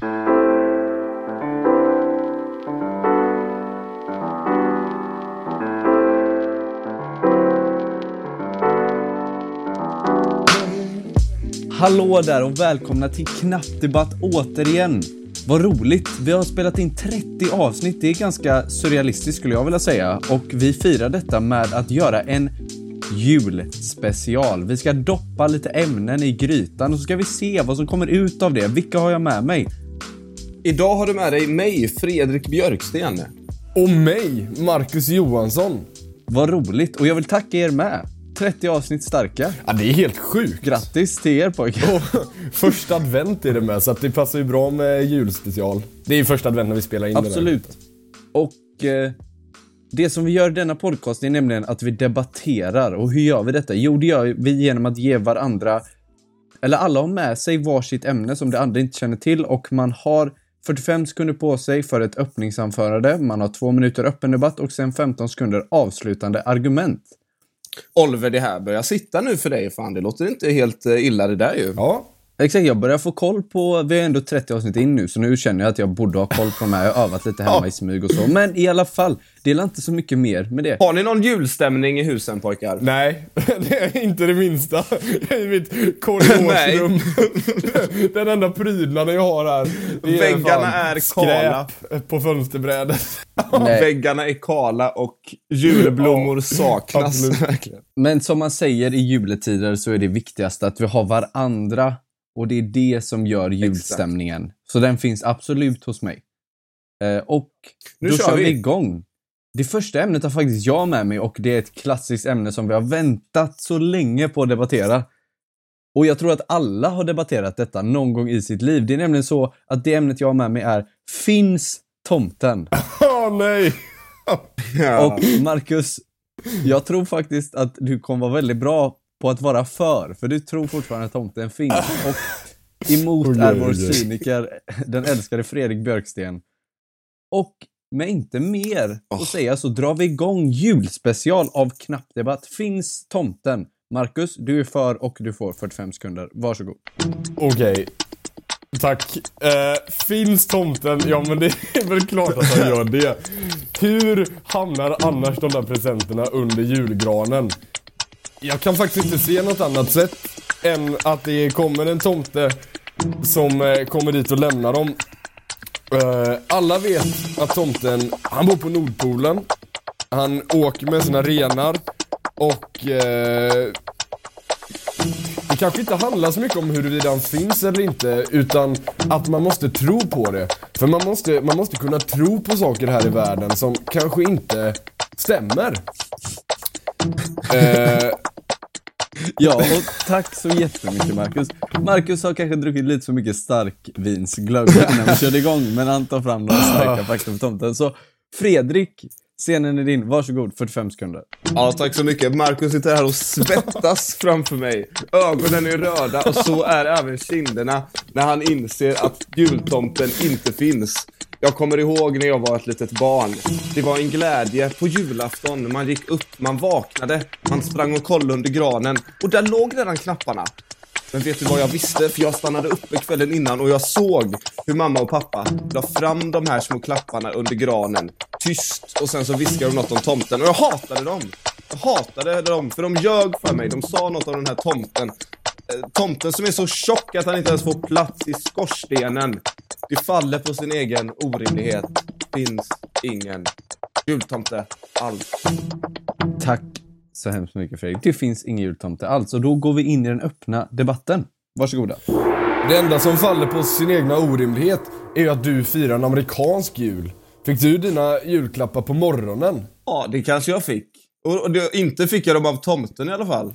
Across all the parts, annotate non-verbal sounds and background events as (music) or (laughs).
Hallå där och välkomna till Knappdebatt återigen. Vad roligt. Vi har spelat in 30 avsnitt. Det är ganska surrealistiskt skulle jag vilja säga. Och vi firar detta med att göra en julspecial. Vi ska doppa lite ämnen i grytan och så ska vi se vad som kommer ut av det. Vilka har jag med mig? Idag har du med dig mig, Fredrik Björksten. Och mig, Marcus Johansson. Vad roligt och jag vill tacka er med. 30 avsnitt starka. Ja, det är helt sjukt. Grattis till er pojkar. Och (laughs) första advent är det med, så att det passar ju bra med julspecial. Det är ju första advent när vi spelar in Absolut. det Och eh, det som vi gör i denna podcast är nämligen att vi debatterar. Och hur gör vi detta? Jo, det gör vi genom att ge varandra, eller alla har med sig varsitt ämne som de andra inte känner till och man har 45 sekunder på sig för ett öppningsanförande, man har två minuter öppen debatt och sen 15 sekunder avslutande argument. Oliver, det här börjar sitta nu för dig. Fan, det låter inte helt eh, illa det där ju. Ja. Exakt, jag börjar få koll på, vi är ändå 30 avsnitt in nu, så nu känner jag att jag borde ha koll på de här. Jag har övat lite hemma i smyg och så. Men i alla fall, det är inte så mycket mer med det. Har ni någon julstämning i husen pojkar? Nej, (laughs) det är inte det minsta. I mitt korridorsrum. (laughs) (laughs) Den enda prydnaden jag har här. det Väggarna fan är kala. På fönsterbrädet. Nej. Väggarna är kala och julblommor Ja, saknas. Men som man säger i juletider så är det viktigaste att vi har varandra och det är det som gör julstämningen. Så den finns absolut hos mig. Eh, och Nu då kör kör vi vi. igång. Det första ämnet har faktiskt jag med mig och det är ett klassiskt ämne som vi har väntat så länge på att debattera. Och jag tror att alla har debatterat detta någon gång i sitt liv. Det är nämligen så att det ämnet jag har med mig är Finns tomten? (laughs) Åh nej! Ja. Och Marcus, jag tror faktiskt att du kommer vara väldigt bra på att vara för, för du tror fortfarande att tomten finns. (laughs) Och emot är vår cyniker, den älskade Fredrik Björksten. Och med inte mer att säga så drar vi igång julspecial av Knappdebatt. Finns tomten? Marcus, du är för och du får 45 sekunder. Varsågod. Okej. Tack. Eh, finns tomten? Ja men det (laughs) är väl klart att han gör det. Hur hamnar annars de där presenterna under julgranen? Jag kan faktiskt inte se något annat sätt än att det kommer en tomte som eh, kommer dit och lämnar dem. Eh, alla vet att tomten, han bor på Nordpolen. Han åker med sina renar och eh, det kanske inte handlar så mycket om huruvida han finns eller inte, utan att man måste tro på det. För man måste, man måste kunna tro på saker här i världen som kanske inte stämmer. Eh, (laughs) Ja, och tack så jättemycket Marcus. Marcus har kanske druckit lite för mycket starkvinsglögg (laughs) innan vi körde igång, men han tar fram några starka fakta för tomten. Så Fredrik, scenen är din. Varsågod, 45 sekunder. ja, tack så mycket. Marcus sitter här och svettas framför mig. Ögonen är röda och så är även kinderna när han inser att jultomten inte finns. Jag kommer ihåg när jag var ett litet barn. Det var en glädje på julafton. Man gick upp, man vaknade, man sprang och kollade under granen och där låg redan knapparna. Men vet du vad jag visste? För jag stannade uppe kvällen innan och jag såg hur mamma och pappa la fram de här små klapparna under granen. Tyst. Och sen så viskade de något om tomten och jag hatade dem. Jag hatade dem för de ljög för mig. De sa något om den här tomten. Eh, tomten som är så tjock att han inte ens får plats i skorstenen. Det faller på sin egen orimlighet. Finns ingen jultomte alls. Tack så hemskt mycket Fredrik. Det finns ingen jultomte alls, och då går vi in i den öppna debatten. Varsågoda. det enda som faller på sin egna orimlighet är ju att du firar en amerikansk jul. Fick du dina julklappar på morgonen? Ja, det kanske jag fick. Och det, inte fick jag dem av tomten i alla fall.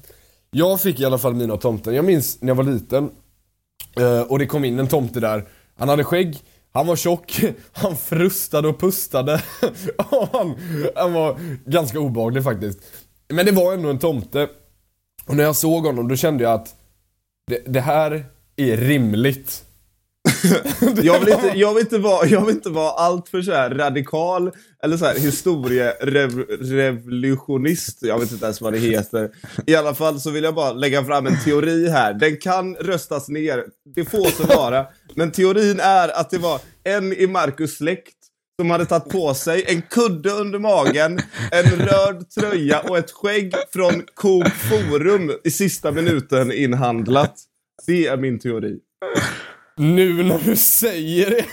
Jag fick i alla fall mina tomten. Jag minns när jag var liten eh, och det kom in en tomte där. Han hade skägg, han var tjock, (laughs) han frustade och pustade. (laughs) Och han, han var ganska obehaglig faktiskt. Men det var ändå en tomte. Och när jag såg honom då kände jag att det, det här är rimligt. (laughs) jag, vill inte, jag, vill inte vara, jag vill inte vara allt för så här radikal eller så här historierevolutionist. Jag vet inte ens vad det heter. I alla fall så vill jag bara lägga fram en teori här. Den kan röstas ner. Det får så vara. Men teorin är att det var en i Marcus släkt som hade tagit på sig en kudde under magen, en röd tröja och ett skägg från Coop Forum i sista minuten inhandlat. Det är min teori. Nu när du säger det.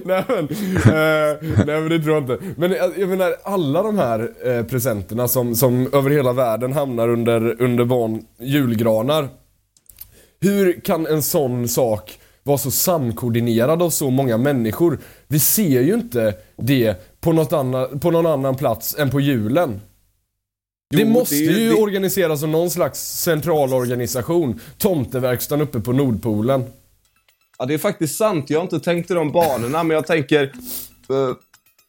(laughs) nej, men, eh, nej men det tror jag inte. Men jag, jag menar alla de här eh, presenterna som, som över hela världen hamnar under, under barn julgranar. Hur kan en sån sak vara så samkoordinerad av så många människor? Vi ser ju inte det på, något anna, på någon annan plats än på julen. det Jo, måste det ju- det- organiseras som någon slags central organisation. Tomteverkstan uppe på Nordpolen. Ja, det är faktiskt sant. Jag har inte tänkt i de banorna, men jag tänker... eh,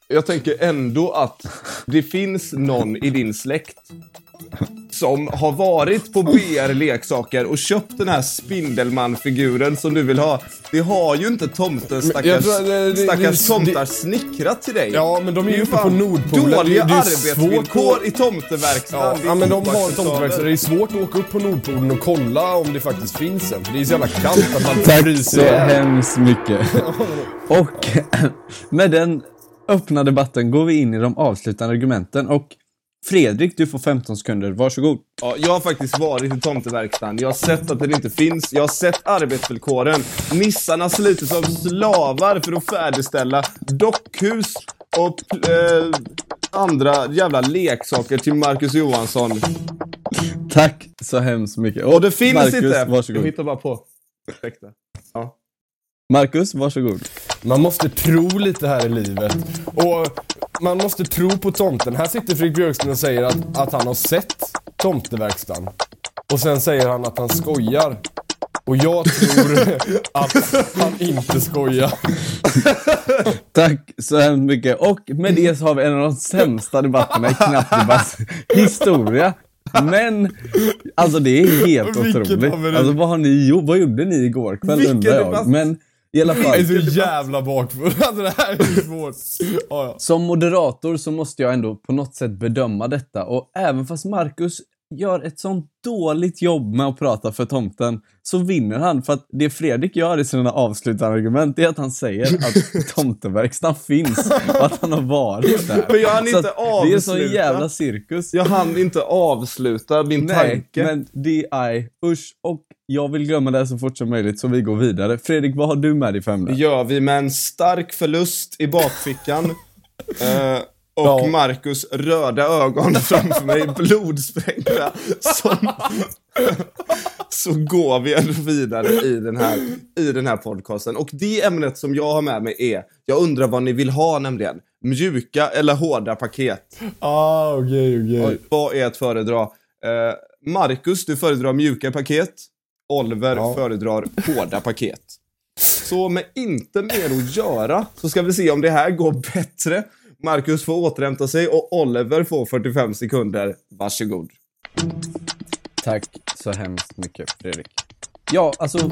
jag tänker ändå att det finns någon i din släkt som har varit på BR Leksaker och köpt den här Spindelman-figuren som du vill ha. Det har ju inte tomten stackars, jag tror det- det- stackars det- tomtar snickrat till dig. Ja, men de är Det ju uppe på Nordpolen. Det är- Dåliga det är svårt arbetsvillkor att- i tomteverkstan. Ja, Det är ja men de har tomteverkstad. Det är svårt att åka upp på Nordpolen och kolla om det faktiskt finns en. För det är så jävla kallt att man Tack så hemskt mycket. Och (laughs) med den öppna debatten går vi in i de avslutande argumenten och Fredrik, du får 15 sekunder. Varsågod. Ja, jag har faktiskt varit i tomteverkstan. Jag har sett att den inte finns. Jag har sett arbetsvillkoren. Nissarna sliter som slavar för att färdigställa dockhus och eh, andra jävla leksaker till Marcus Johansson. Tack så hemskt mycket. Och det finns Marcus, inte! Jag varsågod. hittar bara på. Ursäkta. Marcus, varsågod. Man måste tro lite här i livet. Och man måste tro på tomten. Här sitter Fredrik Björkström och säger att, att han har sett tomteverkstan. Och sen säger han att han skojar. Och jag tror (laughs) att han inte skojar. (laughs) Tack så hemskt mycket. Och med det så har vi en av de sämsta debatterna i knappdebatt historia. Men, alltså det är helt otroligt. Alltså vad har ni gjort? Vad gjorde ni igår kväll Vilken undrar jag. Men i alla Jag fall. är så jävla bakfull. (laughs) Alltså det här är svårt. Ja, ja. Som moderator så måste jag ändå på något sätt bedöma detta och även fast Marcus gör ett sånt dåligt jobb med att prata för tomten så vinner han för att det Fredrik gör i sina avslutande argument är att han säger att (laughs) tomteverkstan finns och att han har varit där. Men jag hann Så inte att Det är en sån avsluta. jävla cirkus. Jag hann inte avsluta min Nej, tanke. men det är usch och jag vill glömma det här så fort som möjligt så vi går vidare. Fredrik, vad har du med dig för Det ämne? gör vi med en stark förlust i bakfickan. (laughs) eh, och Ja. Marcus röda ögon (laughs) framför mig, blodsprängda. Som, så går vi ändå vidare i den, här, i den här podcasten. Och det ämnet som jag har med mig är, jag undrar vad ni vill ha nämligen. Mjuka eller hårda paket? Ah, okej, okej. Oj, Vad är att föredra? Eh, Marcus, du föredrar mjuka paket. Oliver Ja. föredrar hårda paket. Så med inte mer att göra så ska vi se om det här går bättre. Marcus får återhämta sig och Oliver får 45 sekunder. Varsågod. Tack så hemskt mycket, Fredrik. Ja, alltså...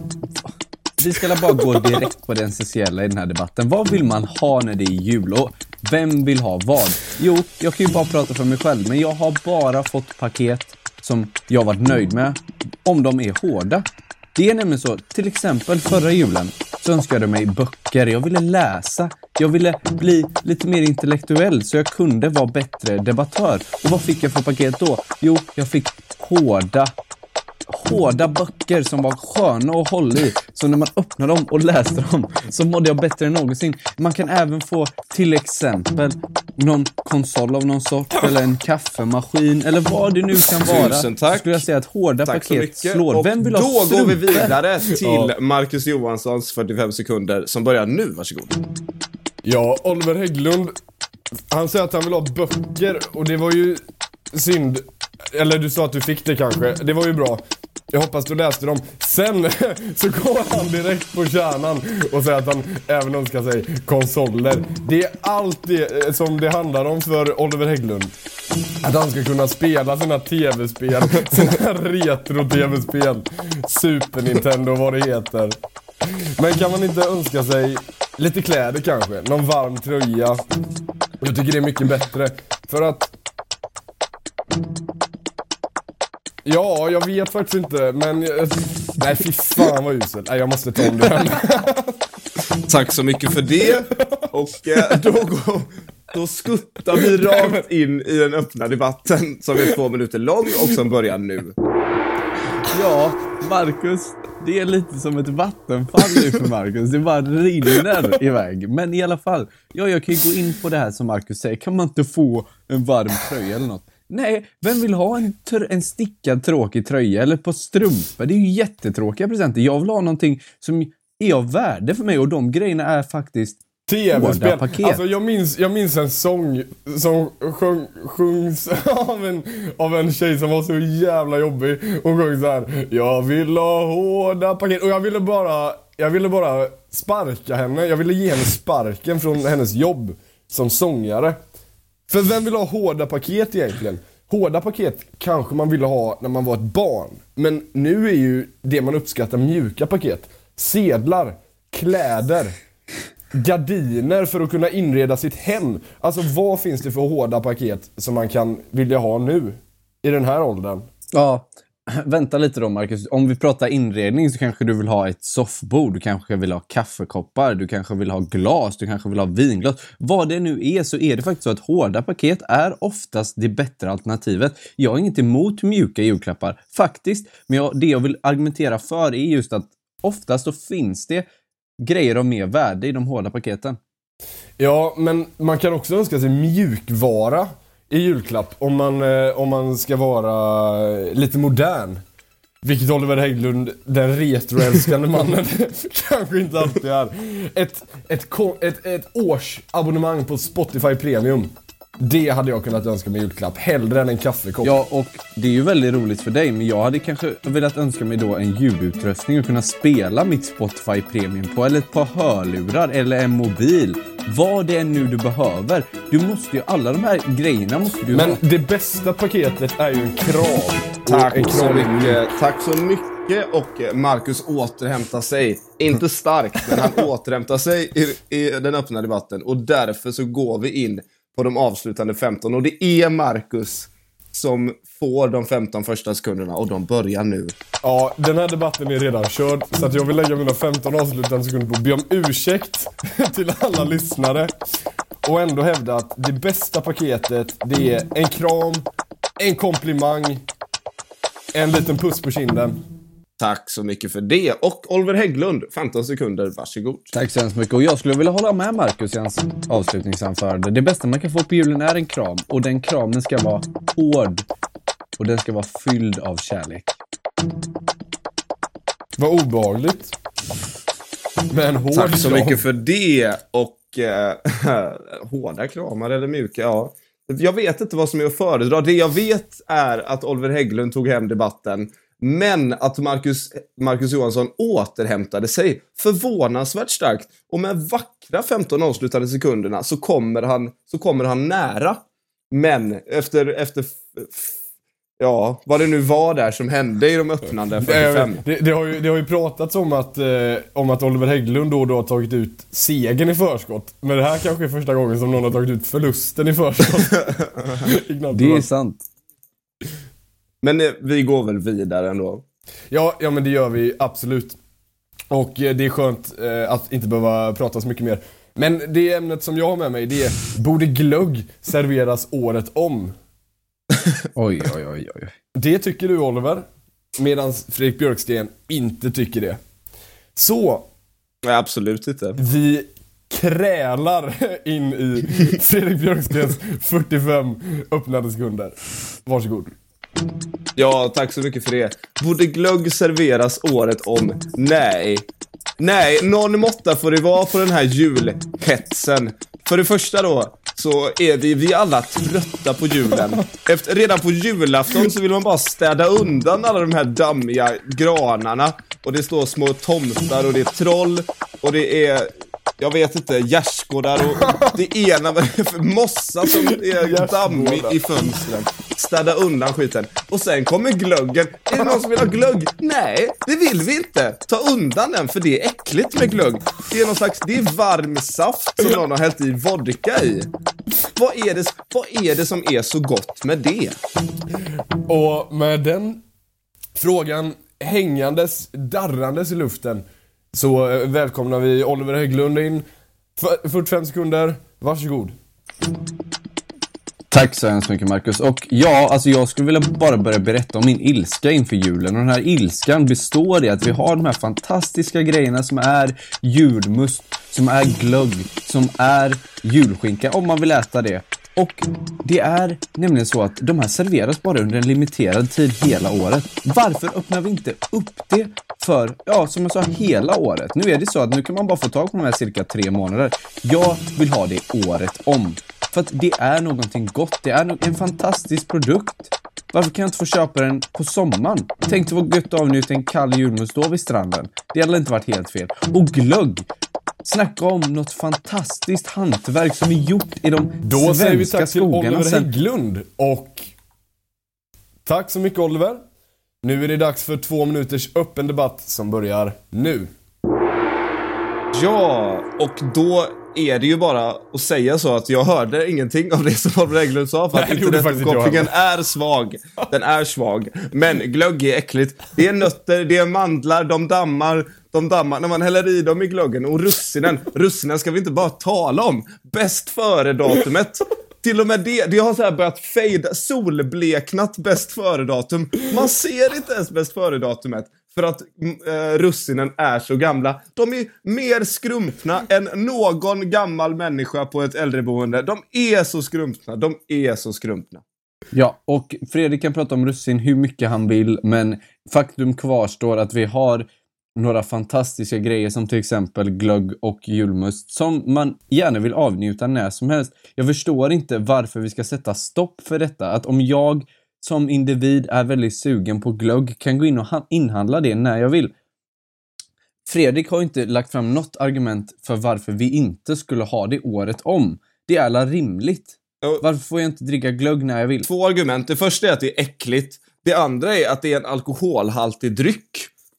Vi ska bara gå direkt på det essentiella i den här debatten. Vad vill man ha när det är jul? Och vem vill ha vad? Jo, jag kan ju bara prata för mig själv, men jag har bara fått paket som jag varit nöjd med, om de är hårda. Det är nämligen så, till exempel förra julen så önskade jag mig böcker, jag ville läsa, jag ville bli lite mer intellektuell så jag kunde vara bättre debattör. Och vad fick jag för paket då? Jo, jag fick hårda hårda böcker som var sköna att hålla i. Så när man öppnade dem och läste dem så mådde jag bättre än någonsin. Man kan även få till exempel någon konsol av någon sort eller en kaffemaskin eller vad det nu kan vara. Tusen tack. Så skulle jag säga att hårda Tack paket slår. Och Vem vill ha då går vi vidare till. Marcus Johanssons 45 sekunder som börjar nu. Varsågod. Ja, Oliver Hägglund, han säger att han vill ha böcker och det var ju synd. Eller du sa att du fick det kanske. Det var ju bra. Jag hoppas du läste dem. Sen (laughs) så går han direkt på kärnan och säger att han även önskar sig konsoler. Det är allt det eh, som det handlar om för Oliver Hägglund. Att han ska kunna spela sina tv-spel, (laughs) sina retro-tv-spel. Super Nintendo, vad det heter. Men kan man inte önska sig lite kläder kanske? Någon varm tröja? Jag tycker det är mycket bättre. För att... Ja, jag vet faktiskt inte, men... Nej, fy fan vad usel. Nej, jag måste ta om det. (laughs) Tack så mycket för det. Och eh, då, går, då skuttar vi rakt in i den öppna debatten som är två minuter lång och som börjar nu. Ja, Marcus. Det är lite som ett vattenfall nu för Marcus. Det bara rinner iväg. Men i alla fall. Ja, jag kan ju gå in på det här som Marcus säger. Kan man inte få en varm tröja eller något? Nej, vem vill ha en, tr- en stickad tråkig tröja eller ett par strumpor? Det är ju jättetråkiga presenter. Jag vill ha någonting som är av värde för mig och de grejerna är faktiskt TV-spel. Alltså jag minns, jag minns en sång som sjung, sjungs (laughs) av en, av en tjej som var så jävla jobbig. Hon sjöng så här. Jag vill ha hårda paket. Och jag ville bara, jag ville bara sparka henne. Jag ville ge henne sparken från hennes jobb som sångare. För vem vill ha hårda paket egentligen? Hårda paket kanske man ville ha när man var ett barn. Men nu är ju det man uppskattar mjuka paket. Sedlar, kläder, gardiner för att kunna inreda sitt hem. Alltså vad finns det för hårda paket som man kan vilja ha nu? I den här åldern. Ja, (clears throat) vänta lite då Marcus. Om vi pratar inredning så kanske du vill ha ett soffbord, du kanske vill ha kaffekoppar, du kanske vill ha glas, du kanske vill ha vinglas. Vad det nu är så är det faktiskt så att hårda paket är oftast det bättre alternativet. Jag har inget emot mjuka julklappar, faktiskt. Men jag, det jag vill argumentera för är just att oftast så finns det grejer av mer värde i de hårda paketen. Ja, men man kan också önska sig mjukvara i julklapp om man, eh, om man ska vara eh, lite modern. Vilket Oliver Hägglund, den retroälskande (laughs) mannen, (laughs) kanske inte alltid är. Ett, ett, ett, ett årsabonnemang på Spotify Premium. Det hade jag kunnat önska mig julklapp, hellre än en kaffekopp. Ja, och det är ju väldigt roligt för dig, men jag hade kanske velat önska mig då en ljudutrustning och kunna spela mitt Spotify Premium på, eller ett par hörlurar, eller en mobil. Vad det är nu du behöver. Du måste ju, alla de här grejerna måste du Men ha. det bästa paketet är ju en kram. en Tack så i jul. mycket. Tack så mycket och eh, Marcus återhämtar sig. Inte starkt, men han (laughs) återhämtar sig i, i den öppna debatten. Och därför så går vi in på de avslutande 15. Och det är Marcus som får de 15 första sekunderna och de börjar nu. Ja, den här debatten är redan körd, så att jag vill lägga mina 15 avslutande sekunder på att be om ursäkt (laughs) till alla lyssnare. Och ändå hävda att det bästa paketet, det är en kram, en komplimang, en liten puss på kinden. Tack så mycket för det. Och Oliver Hägglund, 15 sekunder, varsågod. Tack så hemskt mycket. Och jag skulle vilja hålla med Marcus i hans avslutningsanförande. Det bästa man kan få på julen är en kram. Och den kramen ska vara hård. Och den ska vara fylld av kärlek. Vad obehagligt. Med en hård Tack så kram. mycket för det. Och eh, (laughs) hårda kramar eller mjuka, ja. Jag vet inte vad som är att föredra. Det jag vet är att Oliver Hägglund tog hem debatten. Men att Marcus, Marcus Johansson återhämtade sig förvånansvärt starkt. Och med vackra 15 avslutande sekunderna så kommer han, så kommer han nära. Men efter, efter ja, vad det nu var där som hände i de öppnande 45. Det, det, har ju, det har ju pratats om att, eh, om att Oliver Hägglund då och då har tagit ut segern i förskott. Men det här kanske är första gången som någon har tagit ut förlusten i förskott. (laughs) Det är sant. Men eh, vi går väl vidare ändå. Ja, ja men det gör vi absolut. Och eh, det är skönt eh, att inte behöva prata så mycket mer. Men det ämnet som jag har med mig det är Borde glögg serveras året om? (laughs) Oj, oj, oj, oj. Det tycker du Oliver. Medan Fredrik Björksten inte tycker det. Så, Nej, absolut inte. vi krälar (laughs) in i Fredrik Björkstens 45 öppnade sekunder. Varsågod. Ja, tack så mycket för det. Borde glögg serveras året om? Nej. Nej, någon måtta får det vara på den här julhetsen. För det första då, så är vi, vi alla trötta på julen. Efter, redan på julafton så vill man bara städa undan alla de här dammiga granarna. Och det står små tomtar och det är troll och det är jag vet inte, gärdsgårdar och det ena (laughs) mossa som är dammig i fönstren. Städa undan skiten. Och sen kommer glöggen. Är det någon som vill ha glögg? Nej, det vill vi inte. Ta undan den för det är äckligt med glögg. Det är någon slags, det är varm saft som någon har hällt i vodka i. Vad är det, vad är det som är så gott med det? Och med den frågan hängandes, darrandes i luften så eh, välkomnar vi Oliver Hägglund in. 45 sekunder, varsågod. Tack så hemskt mycket Marcus. Och ja, alltså jag skulle vilja bara börja berätta om min ilska inför julen. Och den här ilskan består i att vi har de här fantastiska grejerna som är julmust, som är glögg, som är julskinka, om man vill äta det. Och det är nämligen så att de här serveras bara under en limiterad tid hela året. Varför öppnar vi inte upp det för, ja, som jag sa, hela året? Nu är det så att nu kan man bara få tag på de här cirka tre månader. Jag vill ha det året om. För att det är någonting gott. Det är en fantastisk produkt. Varför kan jag inte få köpa den på sommaren? Tänk dig vad gött att avnjuta en kall julmust då vid stranden. Det hade inte varit helt fel. Och glögg! Snacka om något fantastiskt hantverk som är gjort i de Då säger vi tack till. Oliver Hägglund och tack så mycket Oliver. Nu är det dags för två minuters öppen debatt som börjar nu. Ja, och då är det ju bara att säga så att jag hörde ingenting av det som Oliver Hägglund sa för Nej, att internetuppkopplingen är svag. Den är svag. Men glögg är äckligt. Det är nötter, det är mandlar, de dammar, de dammar när man häller i dem i glöggen. Och russinen, russinen ska vi inte bara tala om. Bäst före-datumet. Till och med det, det har så här börjat fade, solbleknat bäst före-datum. Man ser inte ens bäst före-datumet. För att äh, russinen är så gamla. De är mer skrumpna än någon gammal människa på ett äldreboende. De är så skrumpna. De är så skrumpna. Ja, och Fredrik kan prata om russin hur mycket han vill, men faktum kvarstår att vi har några fantastiska grejer som till exempel glögg och julmust som man gärna vill avnjuta när som helst. Jag förstår inte varför vi ska sätta stopp för detta. Att om jag som individ är väldigt sugen på glögg kan gå in och ha- inhandla det när jag vill. Fredrik har inte lagt fram något argument för varför vi inte skulle ha det året om. Det är alla rimligt. Varför får jag inte dricka glögg när jag vill? Två argument. Det första är att det är äckligt. Det andra är att det är en alkoholhaltig dryck.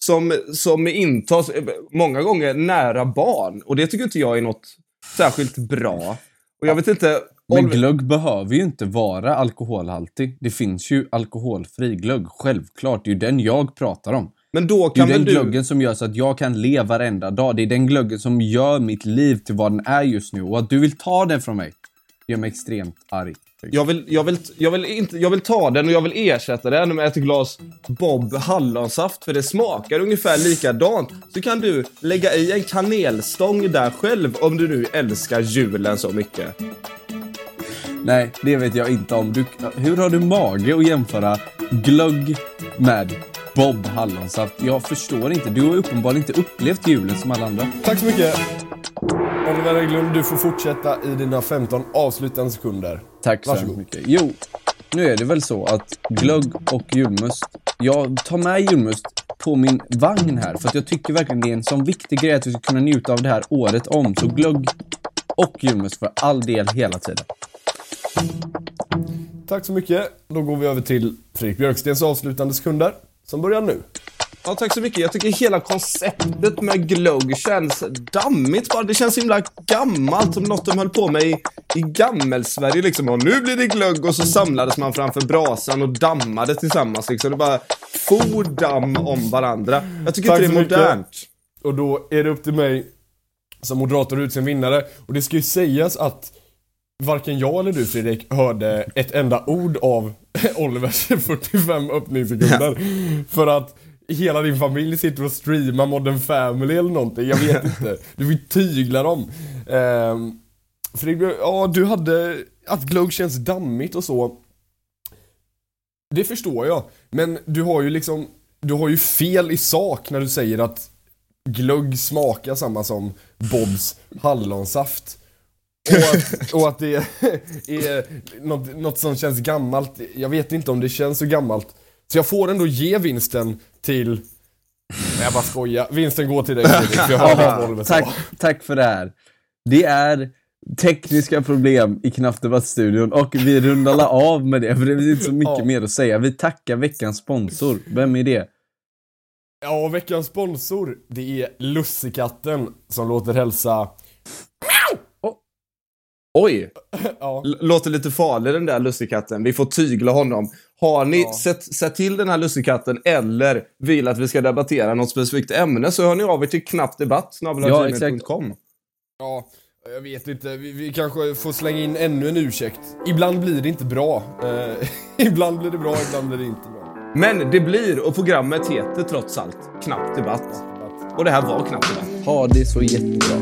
Som, som intas många gånger nära barn. Och det tycker inte jag är något särskilt bra. Och jag vet inte... Men glögg behöver ju inte vara alkoholhaltig. Det finns ju alkoholfri glögg, självklart. Det är ju den jag pratar om. men då Det är kan den du... glöggen som gör så att jag kan le varenda dag. Det är den glöggen som gör mitt liv till vad den är just nu. Och att du vill ta den från mig gör mig extremt arg. Jag vill, jag, vill, jag, vill inte, jag vill ta den och jag vill ersätta den med ett glas Bob hallonsaft för det smakar ungefär likadant. Så kan du lägga i en kanelstång där själv om du nu älskar julen så mycket. Nej, det vet jag inte om. Du, hur har du mage att jämföra glögg med Bob hallonsaft? Jag förstår inte. Du har uppenbarligen inte upplevt julen som alla andra. Tack så mycket. Oliver Hägglund, du får fortsätta i dina 15 avslutande sekunder. Tack så Varsågod. mycket. Jo, nu är det väl så att glögg och julmust, jag tar med julmust på min vagn här för att jag tycker verkligen det är en sån viktig grej att vi ska kunna njuta av det här året om. Så glögg och julmust för all del hela tiden. Tack så mycket. Då går vi över till Fredrik Björkstens avslutande sekunder som börjar nu. Ja, tack så mycket. Jag tycker hela konceptet med glögg känns dammigt bara. Det känns så himla gammalt, som något de höll på med i, i gammelsverige liksom. Och nu blir det glögg och så samlades man framför brasan och dammade tillsammans liksom. Det bara for damm om varandra. Jag tycker Tack inte det är mycket. modernt. Och då är det upp till mig som moderator utse en vinnare. Och det ska ju sägas att varken jag eller du Fredrik hörde ett enda ord av (laughs) Olivers (laughs) 45 öppningssekunder. För att hela din familj sitter och streamar Modern Family eller någonting. Jag vet (laughs) inte. Du vill tygla dem. Ehm, Fredrik, ja du hade att glögg känns dammigt och så. Det förstår jag. Men du har ju liksom, du har ju fel i sak när du säger att glögg smakar samma som Bobs hallonsaft. Och att, och att det (laughs) är något, något som känns gammalt. Jag vet inte om det känns så gammalt. Så jag får ändå ge vinsten till Nej, jag bara skojar. Vinsten går till dig (laughs) för jag sa. tack, tack för det här. Det är tekniska problem i Knappt Debatt-studion och vi rundar av med det, för det finns inte så mycket Ja. mer att säga. Vi tackar veckans sponsor. Vem är det? Ja, veckans sponsor, det är Lussekatten som låter hälsa... Oj! (laughs) Ja, låter lite farlig den där lussekatten. Vi får tygla honom. Har ni Ja. sett, sett till den här lussekatten eller vill att vi ska debattera något specifikt ämne så hör ni av er till knappdebatt Ja, exakt. ja, jag vet inte. Vi, vi kanske får slänga in ännu en ursäkt. Ibland blir det inte bra. Eh, (laughs) ibland blir det bra, ibland blir det inte bra. Men det blir, och programmet heter trots allt Knapp debatt. Och det här var Knapp debatt. Ha det så jättebra.